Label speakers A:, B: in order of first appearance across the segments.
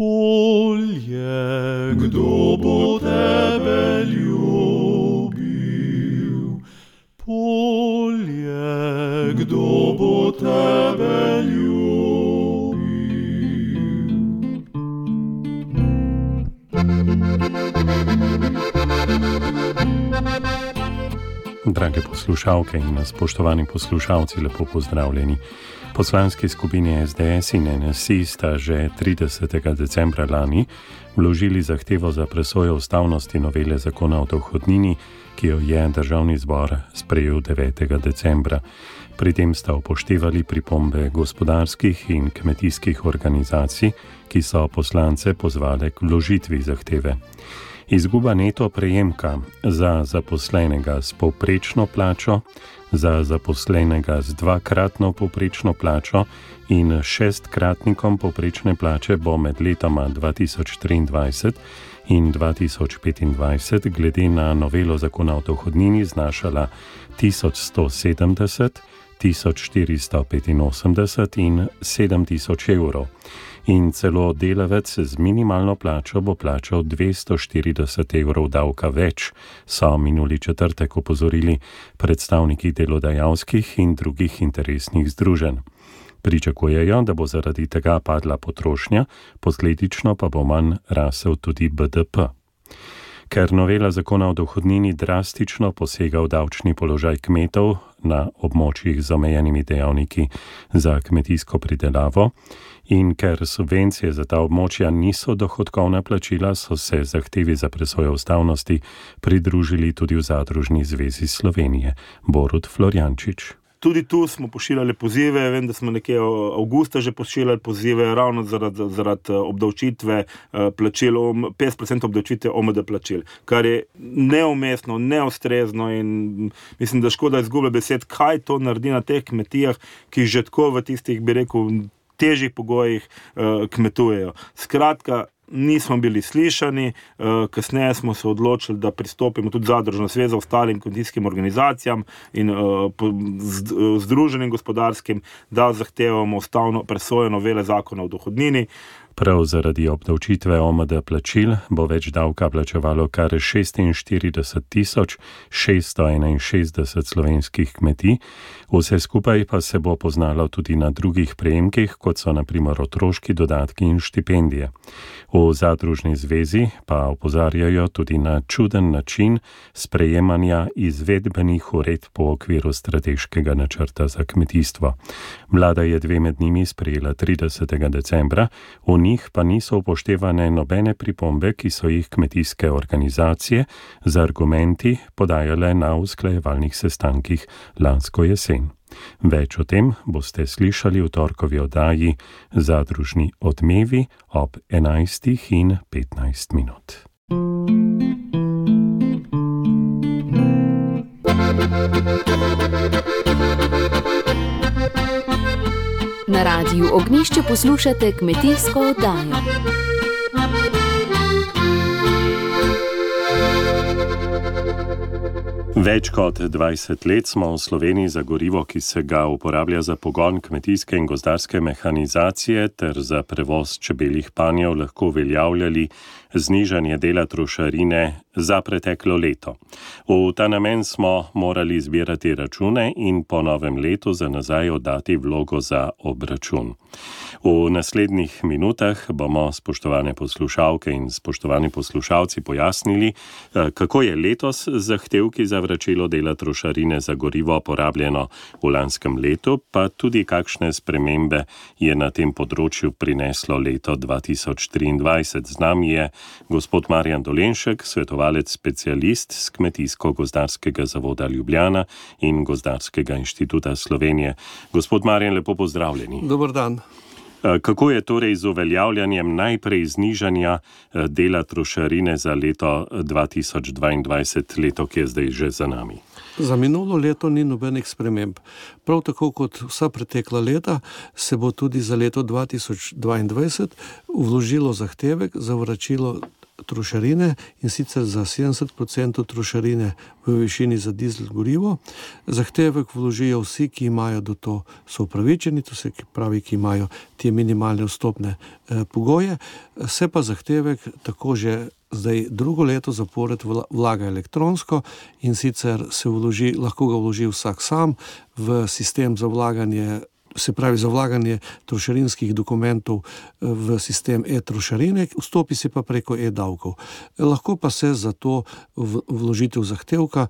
A: polje, kdo bo tebe ljubil? Polje, kdo bo tebe ljubil?
B: Drage poslušalke in spoštovani poslušalci, lepo pozdravljeni. Poslanski skupini SDS in NSI sta že 30. decembra lani vložili zahtevo za presojo ustavnosti novele zakona o dohodnini, ki jo je državni zbor sprejel 9. decembra. Pri tem sta upoštevali pripombe gospodarskih in kmetijskih organizacij, ki so poslance pozvale k vložitvi zahteve. Izguba neto prejemka za zaposlenega s povprečno plačo, za zaposlenega z dvakratno povprečno plačo in šestkratnikom povprečne plače bo med letoma 2023 in 2025 glede na novelo zakona o dohodnini znašala 1170, 1485 in 7000 evrov in celo delavec z minimalno plačo bo plačal 240 evrov davka več, so minuli četrtek opozorili predstavniki delodajalskih in drugih interesnih združenj. Pričakujejo, da bo zaradi tega padla potrošnja, posledično pa bo manj rasel tudi BDP. Ker novela zakona o dohodnini drastično posega v davčni položaj kmetov na območjih z omejenimi dejavniki za kmetijsko pridelavo, in ker subvencije za ta območja niso dohodkovna plačila, so se zahtevi za presojo ustavnosti pridružili tudi v Zadružni zvezi Slovenije, Borut Florjančič.
C: Tudi tu smo pošiljali pozive, vem, da smo nekje avgusta že pošiljali pozive, ravno zaradi, zaradi obdavčitve plačil, 50% obdavčitve OMD plačil, kar je neumestno, neostrezno in mislim, da škoda izgube besed, kaj to naredi na teh kmetijah, ki že tako v tistih, bi rekel, težjih pogojih uh, kmetujejo. Skratka, nismo bili slišani, uh, kasneje smo se odločili, da pristopimo tudi zadružno zvezo ostalim kmetijskim organizacijam in uh, združenim gospodarskim, da zahtevamo ustavno presojo novele zakona o dohodnini.
B: Prav zaradi obdavčitve OMD plačil bo več davka plačevalo kar 46 661 slovenskih kmetij, vse skupaj pa se bo poznalo tudi na drugih prejemkih, kot so naprimer otroški dodatki in štipendije. V Zadružni zvezi pa opozarjajo tudi na čuden način sprejemanja izvedbenih ured po okviru strateškega načrta za kmetijstvo. Vlada je dve med njimi sprejela 30. decembra, v njih pa niso upoštevane nobene pripombe, ki so jih kmetijske organizacije z argumenti podajale na usklajevalnih sestankih lansko jesen. Več o tem boste slišali v torkovi oddaji Zadružni odmevi ob 11 in 15 minut.
D: Na radiju Ognišče poslušate kmetijsko oddajo.
B: Več kot 20 let smo v Sloveniji za gorivo, ki se ga uporablja za pogon kmetijske in gozdarske mehanizacije ter za prevoz čebeljih panjev, lahko uveljavljali znižanje dela trošarine za preteklo leto. V ta namen smo morali zbirati račune in po novem letu za nazaj oddati vlogo za obračun. V naslednjih minutah bomo spoštovane poslušalke in spoštovani poslušalci pojasnili, eh, kako je letos zahtevki za vračilo dela trošarine za gorivo porabljeno v lanskem letu, pa tudi kakšne spremembe je na tem področju prineslo leto 2023. Z nami je gospod Marjan Dolenšek, svetovalec specialist z Kmetijsko-gozdarskega zavoda Ljubljana in Gozdarskega inštituta Slovenije. Gospod Marjan, lepo pozdravljeni.
E: Dobr dan.
B: Eh, kako je torej z uveljavljanjem najprej znižanja eh, dela trošarine za leto 2022, eh, leto, ki je zdaj že za nami?
E: Za minulo leto ni nobenih sprememb. Prav tako kot vsa pretekla leta, se bo tudi za leto 2022 vložilo zahtevek za vračilo trošarine in sicer za 70% trošarine v višini za dizel gorivo. Zahtevek vložijo vsi, ki imajo do to, so upravičeni, to se pravi, ki imajo te minimalne vstopne eh, pogoje, se pa zahtevek tako že. Zdaj drugo leto zapored vlaga elektronsko in sicer se vloži, lahko ga vloži vsak sam v sistem za vlaganje se pravi za vlaganje trošarinskih dokumentov eh, v sistem e-trošarine, vstopi se pa preko e-davkov. Lahko pa se za to vložitev zahtevka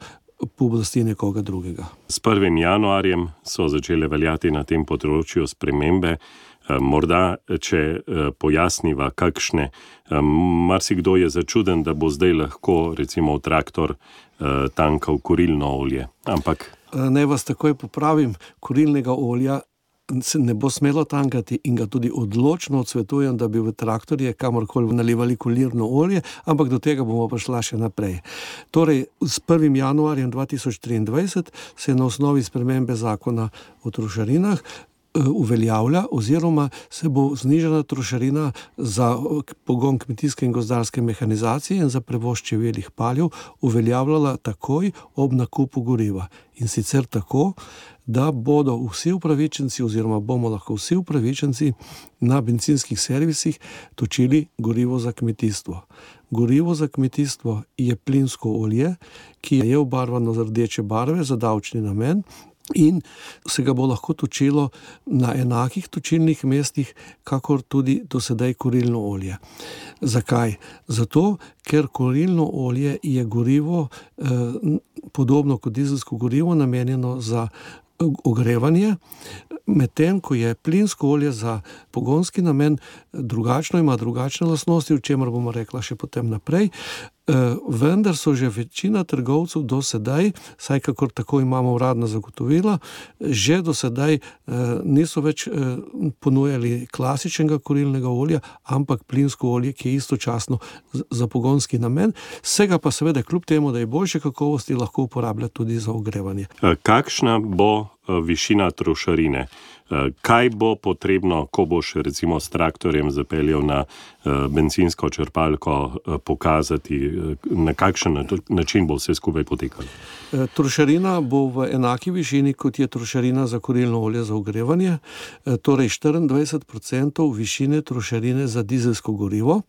E: pooblasti nekoga drugega.
B: S 1. januarjem so začele veljati na tem področju spremembe. Eh, morda, če eh, pojasniva, kakšne. Marsikdo je začuden, da bo zdaj lahko, recimo, traktor tankal kurilno olje. Ampak.
E: Naj vas takoj popravim, kurilnega olja se ne bo smelo tankati in ga tudi odločno odsvetujem, da bi v traktorje kamorkoli nalivali kulirno olje, ampak do tega bomo prišli še naprej. Torej, s 1. januarjem 2023 se je na osnovi spremembe zakona o trošarinah uveljavlja, oziroma se bo znižana trošarina za pogon kmetijske in gozdarske mehanizacije in za prevoz čeveljih paljev uveljavljala takoj ob nakupu goriva. In sicer tako, da bodo vsi upravičenci, oziroma bomo lahko vsi upravičenci na benzinskih servisih točili gorivo za kmetijstvo. Gorivo za kmetijstvo je plinsko olje, ki je obarvano z rdeče barve za davčni namen. In se ga bo lahko točilo na enakih točilnih mestih, kakor tudi do sedaj kurilno olje. Zakaj? Zato, ker kurilno olje je gorivo, eh, podobno kot dizelsko gorivo, namenjeno za ogrevanje, medtem ko je plinsko olje za pogonski namen drugačno, ima drugačne lastnosti, o čemer bomo rekla še potem naprej. Eh, vendar so že večina trgovcev do sedaj, saj kakor tako imamo uradna zagotovila, že do sedaj eh, niso več eh, ponujali klasičnega kurilnega olja, ampak plinsko olje, ki je istočasno za pogonski namen, vsega pa seveda kljub temu, da je boljše kakovosti, lahko uporablja tudi za ogrevanje.
B: Kakšna bo višina trošarine? Kaj bo potrebno, ko boš recimo s traktorjem zapeljal na benzinsko črpalko, pokazati, na kakšen način bo vse skupaj potekalo?
E: Trošarina bo v enaki višini, kot je trošarina za kurilno olje za ogrevanje, torej 24% višine trošarine za dizelsko gorivo.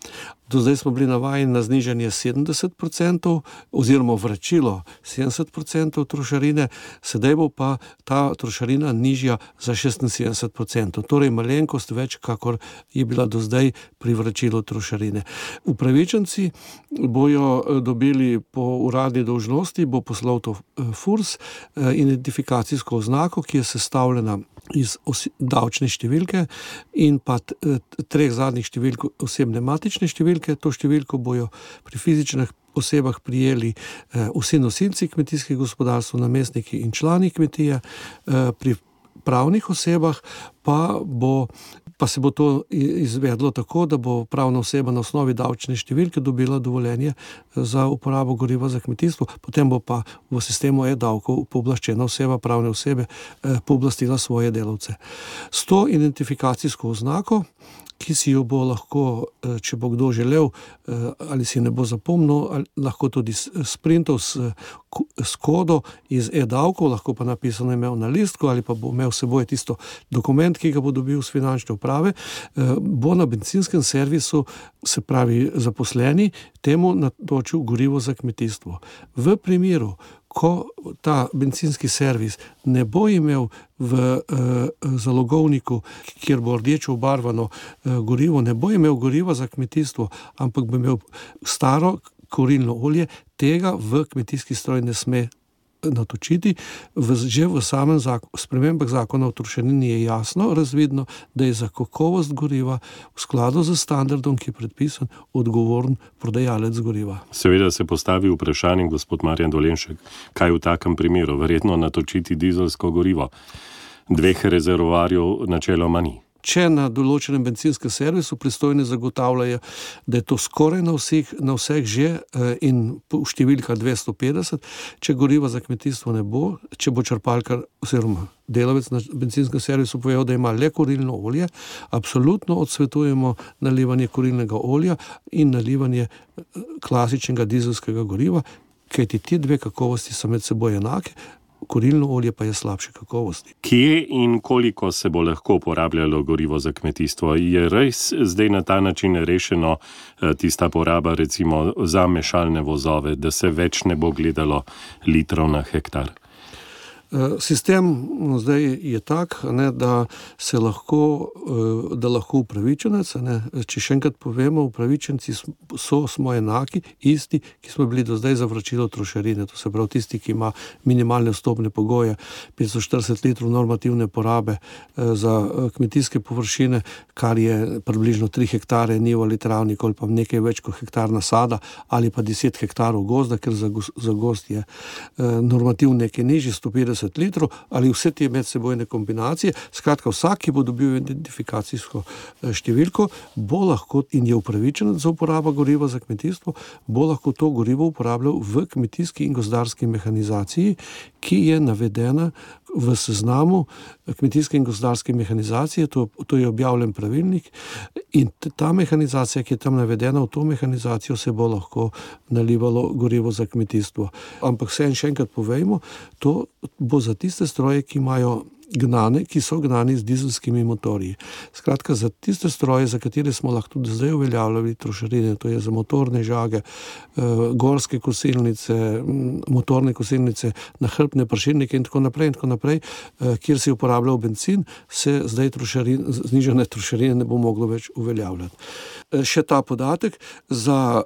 E: Do zdaj smo bili navajeni na znižanje 70%, oziroma vračilo 70% trošarine, sedaj bo pa ta trošarina nižja za 76%, torej malenkost več, kakor je bila do zdaj pri vračilu trošarine. Upravičenci bojo eh, dobili po uradni dolžnosti, bo poslal to eh, FURS, eh, identifikacijsko oznako, ki je sestavljena iz davčne številke in pa treh zadnjih številk osebne matične številke. To številko bojo pri fizičnih osebah prijeli vsi nosilci kmetijskih gospodarstv, namestniki in člani kmetije, pri pravnih osebah pa, bo, pa se bo to izvedlo tako, da bo pravna oseba na osnovi davčne številke dobila dovoljenje za uporabo goriva za kmetijstvo, potem bo pa v sistemu e-davkov pooblaščena oseba, pravne osebe, eh, pooblastila svoje delavce. S to identifikacijsko oznako ki si jo bo lahko, eh, če bo kdo želel, eh, ali si ne bo zapomnil, lahko tudi sprintal s, s kodo iz e-davkov, lahko pa napisano imel na listku ali pa bo imel seboj tisto dokument, ki ga bo dobil z finančne uprave, eh, bo na benzinskem servisu, se pravi zaposleni, temu natočil gorivo za kmetijstvo. V primeru, ko ta benzinski servis ne bo imel v uh, zalogovniku, kjer bo rdeče obarvano uh, gorivo, ne bo imel goriva za kmetijstvo, ampak bo imel staro korilno olje, tega v kmetijski stroj ne sme natočiti. V, že v samem zakon, spremembah zakona o trošarini je jasno razvidno, da je za kakovost goriva v skladu z standardom, ki je predpisan, odgovoren prodajalec goriva.
B: Seveda se postavi vprašanje, gospod Marjan Dolenšek, kaj v takem primeru, verjetno natočiti dizelsko gorivo. Dveh rezervoarjev načeloma ni.
E: Če na določenem benzinskem servisu pristojni zagotavljajo, da je to skoraj na vseh, na vseh že eh, in številka 250, če goriva za kmetijstvo ne bo, če bo črpalka oziroma delavec na benzinskem servisu povedal, da ima le kurilno olje, absolutno odsvetujemo nalivanje kurilnega olja in nalivanje eh, klasičnega dizelskega goriva, kajti ti dve kakovosti so med seboj enake, kurilno olje pa je slabše kakovosti.
B: Kje in koliko se bo lahko uporabljalo gorivo za kmetijstvo? Je res zdaj na ta način rešeno eh, tista poraba, recimo za mešalne vozove, da se več ne bo gledalo litrov na hektar?
E: Eh, sistem no, zdaj je tak, ne, da se lahko, eh, da lahko upravičenec, ne, če še enkrat povemo, upravičenci so, smo enaki, isti, ki smo bili do zdaj za vračilo trošarine. To se pravi, tisti, ki ima minimalne vstopne pogoje, 540 litrov normativne porabe eh, za kmetijske površine, kar je približno 3 hektare nivo ali travnik, ali pa nekaj več kot hektar nasada, ali pa 10 hektarov gozda, ker za, za gost je normativ nekaj nižji, 150 80 litrov ali vse te medsebojne kombinacije. Skratka, vsak, ki bo dobil identifikacijsko eh, številko, bo lahko in je upravičen za uporabo goriva za kmetijstvo, bo lahko to gorivo uporabljal v kmetijski in gozdarski mehanizaciji, ki je navedena v seznamu kmetijske in gozdarske mehanizacije, to, to je objavljen pravilnik. In ta mehanizacija, ki je tam navedena, v to mehanizacijo se bo lahko nalivalo gorivo za kmetijstvo. Ampak vse en še enkrat povejmo, to bo za tiste stroje, ki imajo gnane, ki so gnani z dizelskimi motorji. Skratka, za tiste stroje, za katere smo lahko tudi zdaj uveljavljali trošarine, to je za motorne žage, eh, gorske kosilnice, motorne kosilnice, nahrbne pršilnike in tako naprej, in tako naprej eh, kjer se je uporabljal benzin, se zdaj trošarin, znižene trošarine ne bo moglo več uveljavljati. Eh, še ta podatek za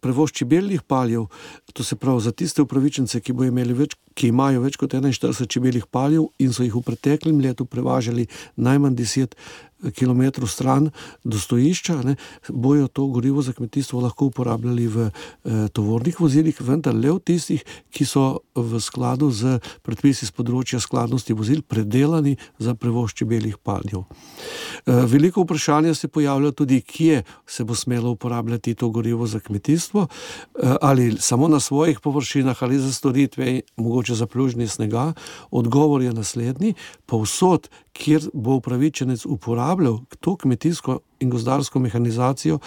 E: prevoz čebeljih paljev, to se pravi za tiste upravičence, ki, več, ki imajo več kot 41 čebeljih paljev in so jih v preteklem letu prevažali najmanj 10 km stran do stojišča, ne, bojo to gorivo za kmetijstvo lahko uporabljali v eh, tovornih vozilih, vendar le v tistih, ki so v skladu z predpisi z področja skladnosti vozil predelani za prevoz čebeljih paljev. Eh, veliko vprašanja se pojavlja tudi, kje se bo smelo uporabljati to gorivo za kmetijstvo, eh, ali samo na svojih površinah, ali za storitve, mogoče za plužnje snega. Odgovor je naslednji: povsod, kjer bo upravičenec uporabljal to kmetijsko in gozdarsko mehanizacijo,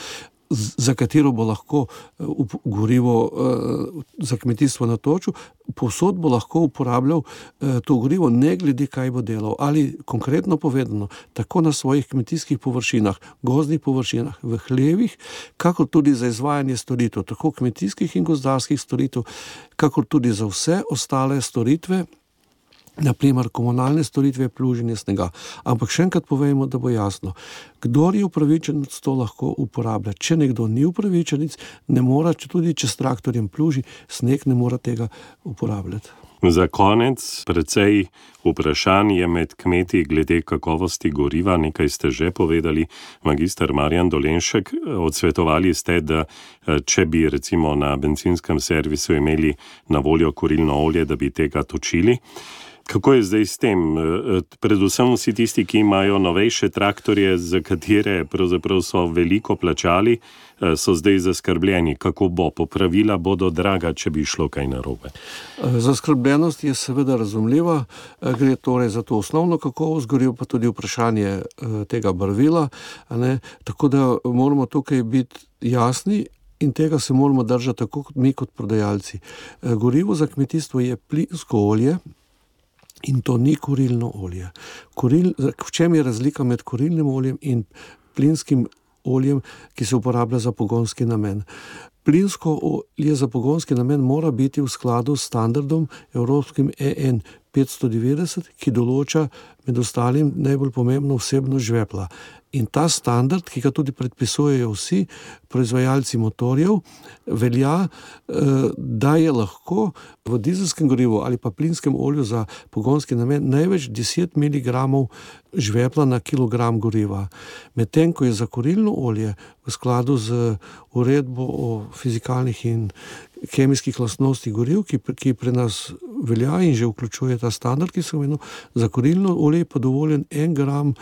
E: za katero bo lahko eh, gorivo eh, za kmetijstvo natočil, posod bo lahko uporabljal eh, to gorivo, ne glede, kaj bo delal. Ali konkretno povedano, tako na svojih kmetijskih površinah, gozdnih površinah, v hlevih, kakor tudi za izvajanje storitev, tako kmetijskih in gozdarskih storitev, kakor tudi za vse ostale storitve naprimer komunalne storitve, pluženje snega. Ampak še enkrat povemo, da bo jasno, kdo je upravičen, to lahko uporablja. Če nekdo ni upravičen, ne more, če tudi če s traktorjem pluži, sneg ne more tega uporabljati.
B: Za konec, precej vprašanj je med kmeti glede kakovosti goriva, nekaj ste že povedali, magistr Marjan Dolenšek. Odsvetovali ste, da če bi recimo na benzinskem servisu imeli na voljo kurilno olje, da bi tega točili. Kako je zdaj s tem? E, e, predvsem vsi tisti, ki imajo novejše traktorje, za katere so veliko plačali, e, so zdaj zaskrbljeni, kako bo. Popravila bodo draga, če bi šlo kaj narobe.
E: Zaskrbljenost je seveda razumljiva. Gre torej za to osnovno kakovost, gorijo pa tudi vprašanje tega barvila. Tako da moramo tukaj biti jasni. In tega se moramo držati tako kot mi, kot prodajalci. Gorivo za kmetijstvo je plinsko olje, In to ni kurilno olje. Kuril, v čem je razlika med kurilnim oljem in plinskim oljem, ki se uporablja za pogonski namen? Plinsko olje za pogonski namen mora biti v skladu s standardom Evropskim EN 590, ki določa med ostalim najbolj pomembno vsebno žvepla. In ta standard, ki ga tudi predpisujejo vsi proizvajalci motorjev, velja, eh, da je lahko v dizelskem gorivu ali pa plinskem olju za pogonski namen največ 10 mg žvepla na kilogram goriva. Medtem ko je za kurilno olje v skladu z uredbo o fizikalnih in kemijskih lastnosti goriv, ki, ki pri nas velja in že vključuje ta standard, ki se imenuje za kurilno olje, pa dovoljen en gram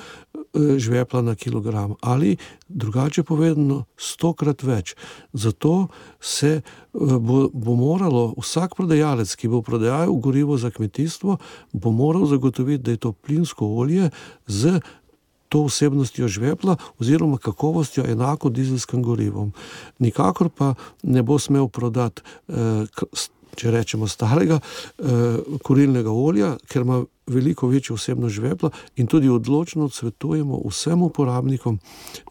E: žvepla na kilogram ali drugače povedano, stokrat več. Zato se bo, bo moralo vsak prodajalec, ki bo prodajal gorivo za kmetijstvo, bo moral zagotoviti, da je to plinsko olje z to vsebnostjo žvepla oziroma kakovostjo enako dizelskim gorivom. Nikakor pa ne bo smel prodati, če rečemo, starega kurilnega olja, ker ima veliko večjo vsebnost žvepla in tudi odločno svetujemo vsem uporabnikom,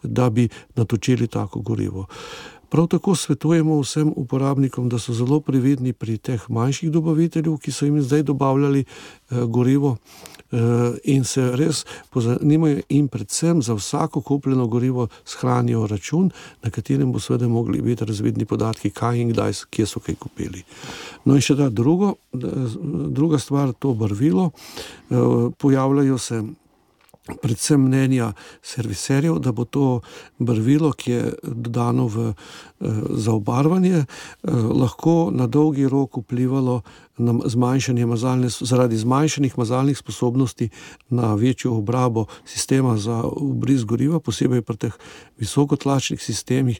E: da bi natočili tako gorivo. Prav tako svetujemo vsem uporabnikom, da so zelo previdni pri teh manjših dobaviteljev, ki so jim zdaj dobavljali eh, gorivo eh, in se res pozanimajo in predvsem za vsako kupljeno gorivo shranijo račun, na katerem bo seveda mogli biti razvidni podatki, kaj in kdaj, kje so kaj kupili. No in še ta drugo, druga stvar, to barvilo, eh, pojavljajo se predvsem mnenja serviserjev, da bo to barvilo, ki je dodano v, za obarvanje, lahko na dolgi rok vplivalo na zmanjšanje mazalne, zaradi zmanjšanih mazalnih sposobnosti na večjo obrabo sistema za ubris goriva, posebej pri teh visokotlačnih sistemih.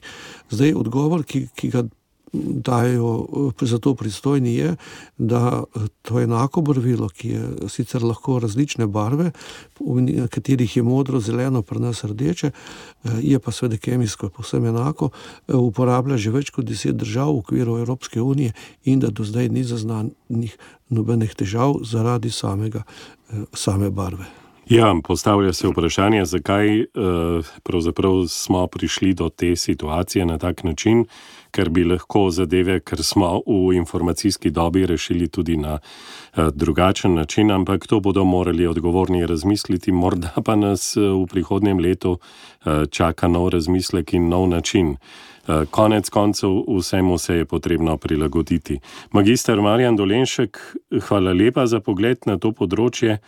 E: Zdaj odgovor, ki, ki ga dajo za to pristojni, je, da to enako barvilo, ki je sicer lahko različne barve, v katerih je modro, zeleno, pri nas rdeče, je pa seveda kemijsko povsem enako, uporablja že več kot deset držav v okviru Evropske unije in da do zdaj ni zaznanih nobenih težav zaradi samega, same barve.
B: Ja, postavlja se vprašanje, zakaj uh, smo prišli do te situacije na tak način ker bi lahko zadeve, ker smo v informacijski dobi rešili tudi na uh, drugačen način, ampak to bodo morali odgovorni razmisliti, morda pa nas uh, v prihodnjem letu uh, čaka nov razmislek in nov način. Konec koncev vsemu se je potrebno prilagoditi. Magister Marjan Dolenšek, hvala lepa za pogled na to področje,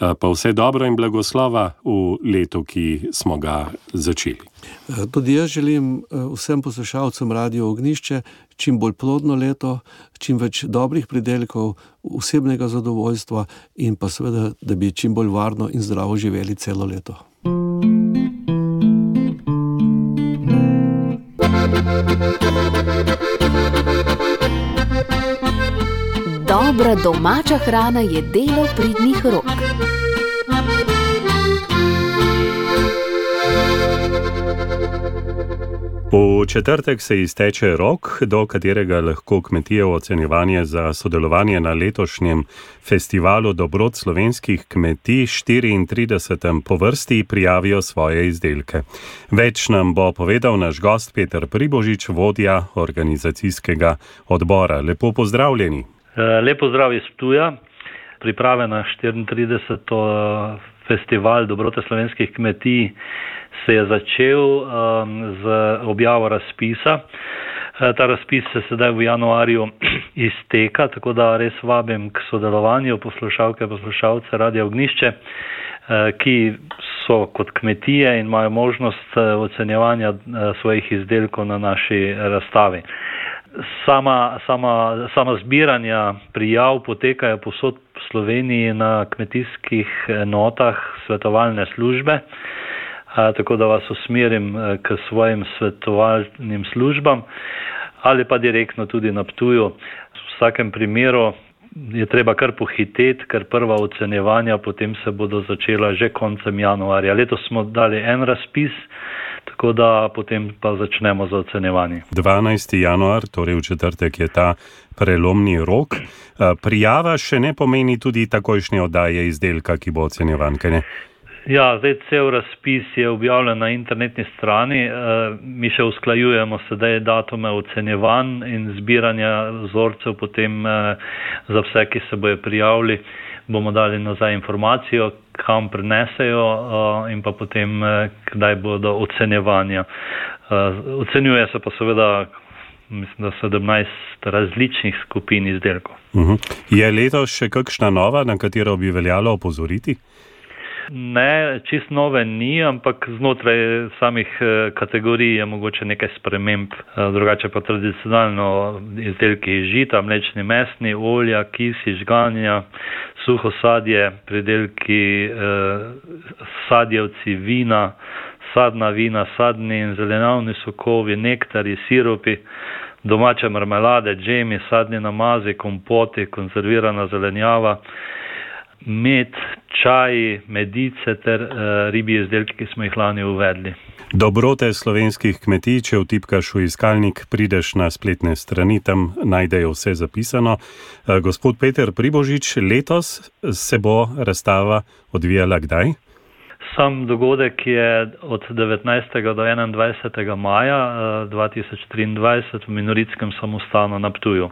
B: pa vse dobro in blagoslova v letu, ki smo ga začeli.
E: Eh, tudi jaz želim eh, vsem poslušalcem Radio Ognišče čim bolj plodno leto, čim več dobrih pridelkov, osebnega zadovoljstva in pa seveda, da bi čim bolj varno in zdravo živeli celo leto.
D: Dobra domača hrana je delo pridnih rok.
B: V četrtek se izteče rok, do katerega lahko kmetije ocenjevanje za sodelovanje na letošnjem festivalu dobrot slovenskih kmetij 34. po vrsti prijavijo svoje izdelke. Več nam bo povedal naš gost Peter Pribožič, vodja organizacijskega odbora. Lepo pozdravljeni.
F: Eh, lepo zdrav iz Tuja, priprave na 34. festival dobrote slovenskih kmetij se je začel um, z objavo razpisa. Uh, ta razpis se sedaj v januarju izteka, tako da res vabim k sodelovanju poslušalke, poslušalce Radio Ognišče, uh, ki so kot kmetije in imajo možnost uh, ocenjevanja svojih izdelkov na naši razstavi. Sama, sama, sama zbiranja prijav potekajo posod v Sloveniji na kmetijskih notah svetovalne službe tako da vas usmerim e, k svojim svetovalnim službam ali pa direktno tudi na Ptuju. V vsakem primeru je treba kar pohiteti, ker prva ocenjevanja potem se bodo začela že koncem januarja. Letos smo dali en razpis, tako da potem pa začnemo z ocenjevanjem.
B: 12. januar, torej v četrtek je ta prelomni rok. E, prijava še ne pomeni tudi takojšnje oddaje izdelka, ki bo ocenjevan, kaj ne?
F: Ja, zdaj cel razpis je objavljen na internetni strani. Eh, mi še usklajujemo sedaj datume ocenjevanj in zbiranja vzorcev, potem eh, za vse, ki se bojo prijavili, bomo dali nazaj informacijo, kam prenesejo eh, in pa potem, kdaj bodo ocenjevanja. Ocenjuje se pa seveda, mislim, da 17 različnih skupin izdelkov.
B: Uh mhm. -huh. Je letos še kakšna nova, na katero bi veljalo opozoriti?
F: Ne, čist nove ni, ampak znotraj samih eh, kategorij je mogoče nekaj sprememb. Eh, drugače pa tradicionalno izdelki žita, mlečni mesni, olja, kisi, žganja, suho sadje, pridelki eh, sadjevci, vina, sadna vina, sadni in zelenavni sokovi, nektari, siropi, domače marmelade, džemi, sadni namazi, kompoti, konzervirana zelenjava med, čaji, medice ter uh, ribji izdelki, ki smo jih lani uvedli.
B: Dobrote slovenskih kmetij, če vtipkaš v iskalnik, prideš na spletne strani, tam najdejo vse zapisano. Uh, gospod Peter Pribožič, letos se bo razstava odvijala kdaj?
F: Sam dogodek je od 19. do 21. maja 2023 eh, v Minoritskem samostanu na Ptuju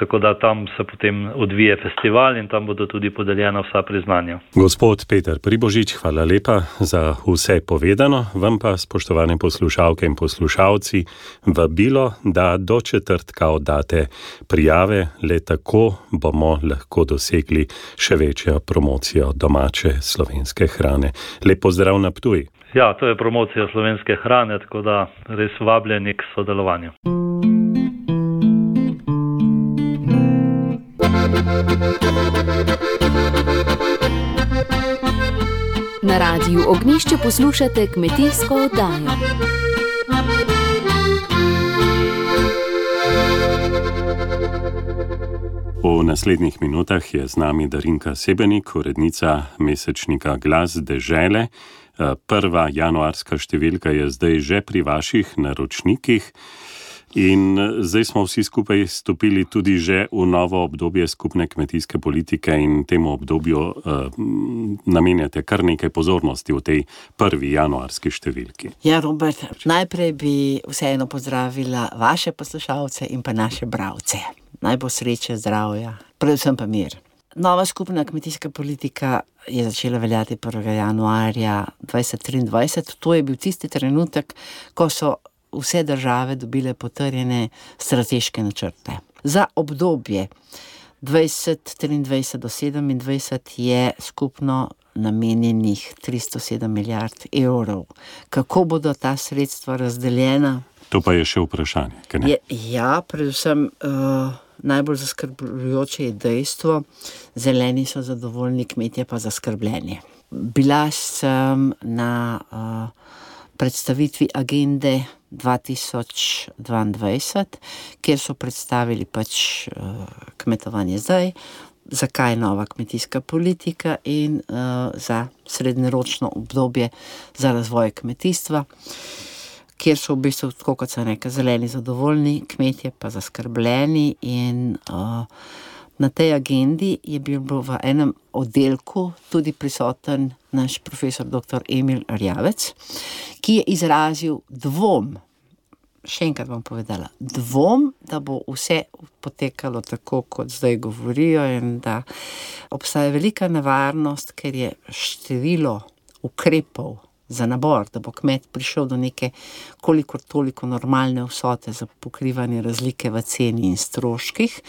F: tako da tam se potem odvije festival in tam bodo tudi podeljena vsa priznanja.
B: Gospod Peter Pribožič, hvala lepa za vse povedano. Vam pa, spoštovane poslušalke in poslušalci, vabilo, da do četrtka oddate prijave, le tako bomo lahko dosegli še večjo promocijo domače slovenske hrane. Lepo zdrav na Ptuji.
F: Ja, to je promocija slovenske hrane, tako da res vabljeni k sodelovanju.
D: Na radiju Ognišče poslušate kmetijsko oddajo.
B: V naslednjih minutah je z nami Darinka Sebenik, urednica mesečnika Glas Dežele. Prva januarska številka je zdaj že pri vaših naročnikih. In eh, zdaj smo vsi skupaj stopili tudi že v novo obdobje skupne kmetijske politike in temu obdobju uh, namenjate kar nekaj pozornosti v tej prvi januarski številki.
G: Ja, Robert, najprej bi vseeno pozdravila vaše poslušalce in pa naše bravce. Naj bo sreče, zdravja, predvsem pa mir. Nova skupna kmetijska politika je začela veljati 1. januarja 2023. To je bil tisti trenutek, ko so vse države dobile potrjene strateške načrte. Za obdobje 2023 do 2027 je skupno namenjenih 307 milijard evrov. Kako bodo ta sredstva razdeljena?
B: To pa je še vprašanje.
G: Je, ja, predvsem uh, najbolj zaskrbljujoče je dejstvo, zeleni so zadovoljni, kmetje pa zaskrbljeni. Bila sem na uh, predstavitvi agende 2022, kjer so predstavili pač uh, kmetovanje zdaj, zakaj je nova kmetijska politika in uh, za srednjeročno obdobje za razvoj kmetijstva. Kjer so v bistvu, kot se reče, zeleni zadovoljni, kmetje pa zaskrbljeni, in uh, na tej agendi je bil v enem oddelku tudi prisoten naš profesor dr. Emil Rjavec, ki je izrazil dvom. Še enkrat bom povedala, dvom, da bo vse potekalo tako, kot zdaj govorijo, in da obstaja velika nevarnost, ker je število ukrepov za nabor, da bo kmet prišel do neke, kolikor toliko normalne vsote za pokrivanje razlike v ceni in stroških.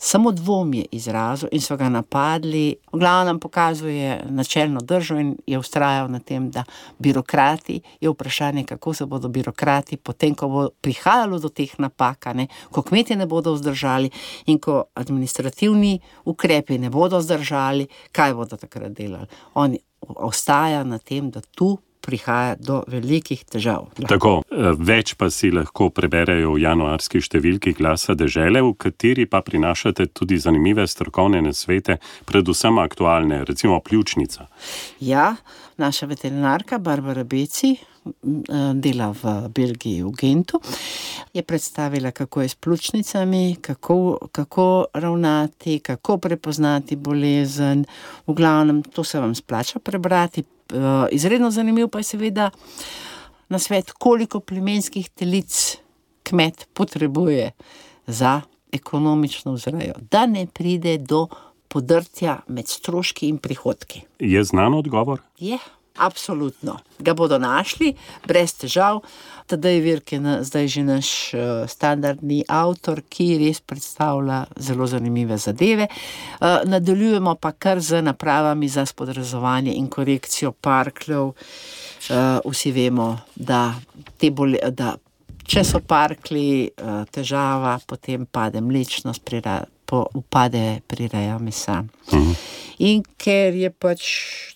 G: Samo dvom je izrazil in so ga napadli. V glavnem pokazuje načelno držo in je ustrajal na tem, da birokrati je vprašanje, kako se bodo birokrati, potem ko bo prihajalo do teh napak, ne, ko kmetje ne bodo vzdržali in ko administrativni ukrepi ne bodo vzdržali, kaj bodo takrat delali. On ostaja na tem, da tu prihaja do velikih težav.
B: Tako, eh, več pa si lahko preberejo v januarski številki glasa države, v kateri pa prinašate tudi zanimive strokovne nasvete, predvsem aktualne, recimo pljučnica.
G: Ja, naša veterinarka Barbara Beci. Eh, dela v Belgiji, v Gentu, je predstavila, kako je s pljučnicami, kako, kako ravnati, kako prepoznati bolezen. V glavnem, to se vam splača prebrati, izredno zanimiv pa je seveda na svet, koliko plemenskih telic kmet potrebuje za ekonomično vzrejo, da ne pride do podrtja med stroški in prihodki.
B: Je znan odgovor?
G: Je. Absolutno. Ga bodo našli, brez težav. Tadej Virk je na, zdaj že naš uh, standardni avtor, ki res predstavlja zelo zanimive zadeve. Uh, nadaljujemo pa kar z napravami za spodrazovanje in korekcijo parkljev. Uh, vsi vemo, da, bole, da če so parkli težava, potem pade mlečnost, prira, po, upade prireja mesa. Uh -huh. In ker je pač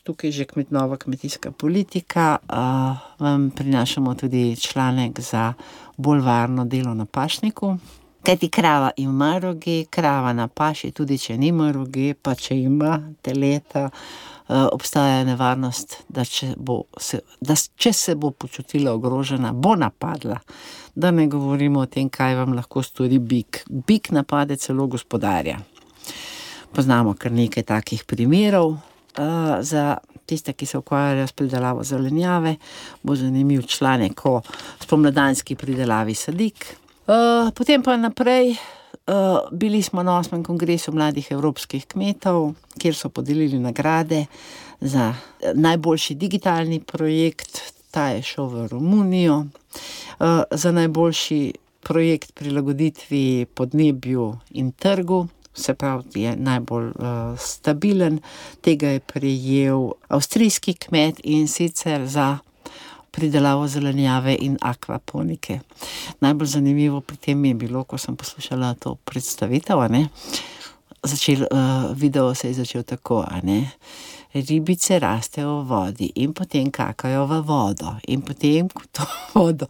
G: tukaj že kmet, nova kmetijska politika, uh, vam prinašamo tudi članek za bolj varno delo na pašniku. Kaj ti krava ima roge, krava na paši, tudi če nima roge, pa če ima teleta, uh, obstaja nevarnost, da če, bo se, da če se bo počutila ogrožena, bo napadla. Da ne govorimo o tem, kaj vam lahko stori bik. Bik napade celo gospodarja. Poznamo kar nekaj takih primerov. Uh, za tiste, ki se ukvarjajo s pridelavo zelenjave, bo zanimiv članek o spomladanski pridelavi sadik. Uh, potem pa naprej, bili smo na 8. kongresu mladih evropskih kmetov, kjer so podelili nagrade za najboljši digitalni projekt, ta je šel v Romunijo, uh, za najboljši projekt prilagoditvi podnebju in trgu se pravi, je najbolj uh, stabilen. Tega je prejel avstrijski kmet in sicer za pridelavo zelenjave in akvaponike. Najbolj zanimivo pri tem je bilo, ko sem poslušala to predstavitev. Začel, uh, video se je začel tako. Ribice rastejo v vodi in potem kakajo v vodo, in potem to vodo.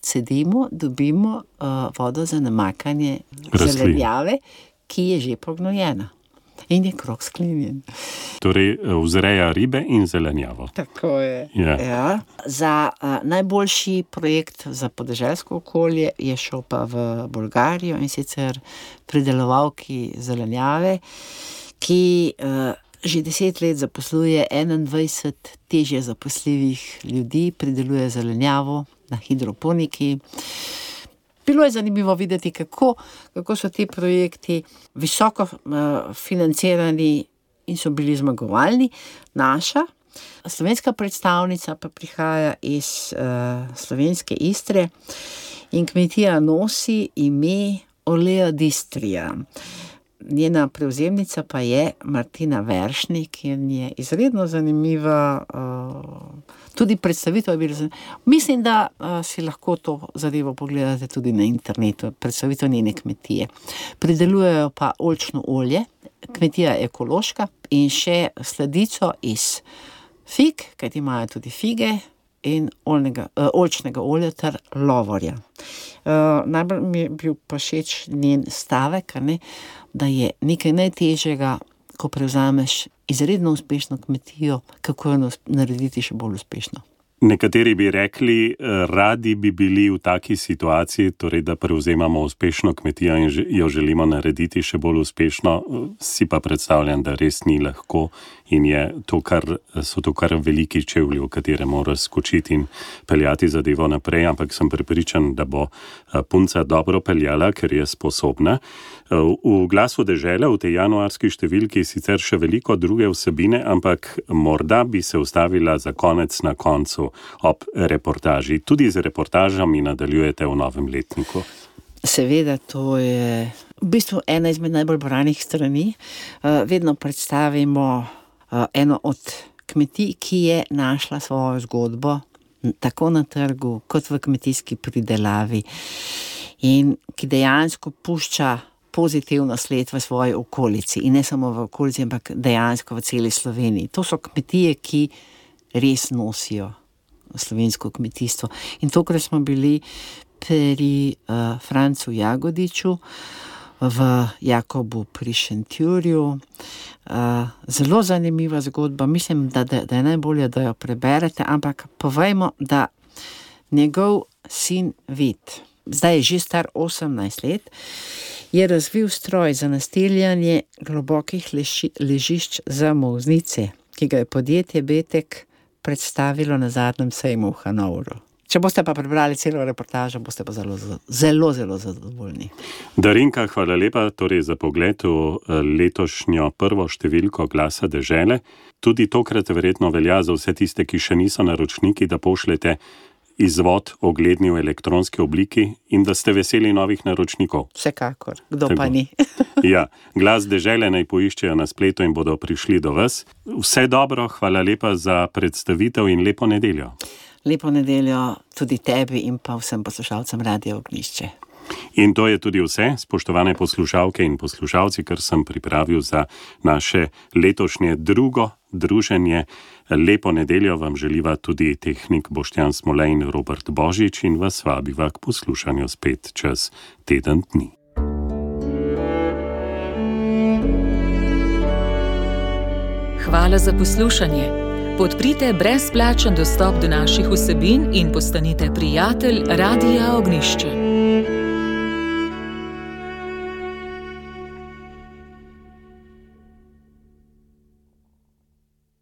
G: Sedimo, dobimo uh, vodo za namakanje zelenjave, ki je že pognojena. In je krok sklenjen.
B: Torej, vzreja ribe in zelenjavo.
G: Tako je. Yeah. Ja. Ja. Za uh, najboljši projekt za podeželsko okolje je šel pa v Bolgarijo in sicer pridelovalki zelenjave, ki uh, že deset let zaposluje 21 težje zaposljivih ljudi, prideluje zelenjavo na hidroponiki. Bilo je zanimivo videti, kako, kako so ti projekti visoko uh, financirani in so bili zmagovalni. Naša slovenska predstavnica pa prihaja iz uh, slovenske Istre in kmetija nosi ime Olea Distrija. Njena prevzemnica pa je Martina Veršnik in je izredno zanimiva. Uh, tudi predstavitev je bila zanimiva. Mislim, da uh, si lahko to zadevo pogledate tudi na internetu, predstavitev njene kmetije. Pridelujejo pa olčno olje, kmetija je ekološka in še sledico iz fig, kajti imajo tudi fige. In oljnega, uh, oljčnega olja ter lovorja. Uh, najbolj mi je bil pa všeč njen stavek, ne, da je nekaj najtežjega, ko prevzameš izredno uspešno kmetijo, kako jo narediti še bolj uspešno.
B: Nekateri bi rekli, eh, radi bi bili v taki situaciji, torej da prevzemamo uspešno kmetijo in jo želimo narediti še bolj uspešno. Si pa predstavljam, da res ni lahko in to kar, so to kar veliki čevlji, v katere mora skočiti in peljati zadevo naprej. Ampak sem prepričan, da bo eh, punca dobro peljala, ker je sposobna. Eh, v glasu dežele v tej januarski številki sicer še veliko druge vsebine, ampak morda bi se ustavila za konec na koncu ob reportaži. Tudi z reportažami nadaljujete v novem letniku.
G: Seveda, to je v bistvu ena izmed najbolj branih strani. Eh, vedno predstavimo eno od kmetij, ki je našla svojo zgodbo, tako na trgu, kot v kmetijski pridelavi, in ki dejansko pušča pozitivno sled v svoji okolici, in ne samo v okolici, ampak dejansko v celi Sloveniji. To so kmetije, ki res nosijo slovensko kmetijstvo. In tokrat smo bili pri uh, Francu Jagodiču, v Jakobu pri Šentjurju. Uh, zelo zanimiva zgodba, mislim, da, da, da je najbolje, da jo preberete, ampak povejmo, da njegov sin Vid, zdaj je že star 18 let, je razvil stroj za nasteljanje globokih leži, ležišč za moznice, ki ga je podjetje Betek predstavilo na zadnjem sejmu v Hanovru. Če boste pa prebrali celo reportažo, boste pa zelo, zelo, zelo zadovoljni.
B: Darinka, hvala lepa torej za pogled v eh, letošnjo prvo številko glasa dežele. Tudi tokrat verjetno velja za vse tiste, ki še niso naročniki, da pošljete izvod ogledni v elektronski obliki in da ste veseli novih naročnikov.
G: Vsekakor, kdo
B: Tako.
G: pa ni.
B: Ja, glas dežele naj poiščejo na spletu in bodo prišli do vas. Vse dobro, hvala lepa za predstavitev in lepo nedeljo.
G: Lepo nedeljo tudi tebi in pa vsem poslušalcem Radio Ognišče.
B: In to je tudi vse, spoštovane poslušalke in poslušalci, kar sem pripravil za naše letošnje drugo druženje. Lepo nedeljo vam želiva tudi tehnik Boštjan Smolej in Robert Božič in vas vabiva k poslušanju spet čez teden dni.
H: Hvala za poslušanje. Podprite brezplačen dostop do naših vsebin in postanite prijatelj Radia Ognišče.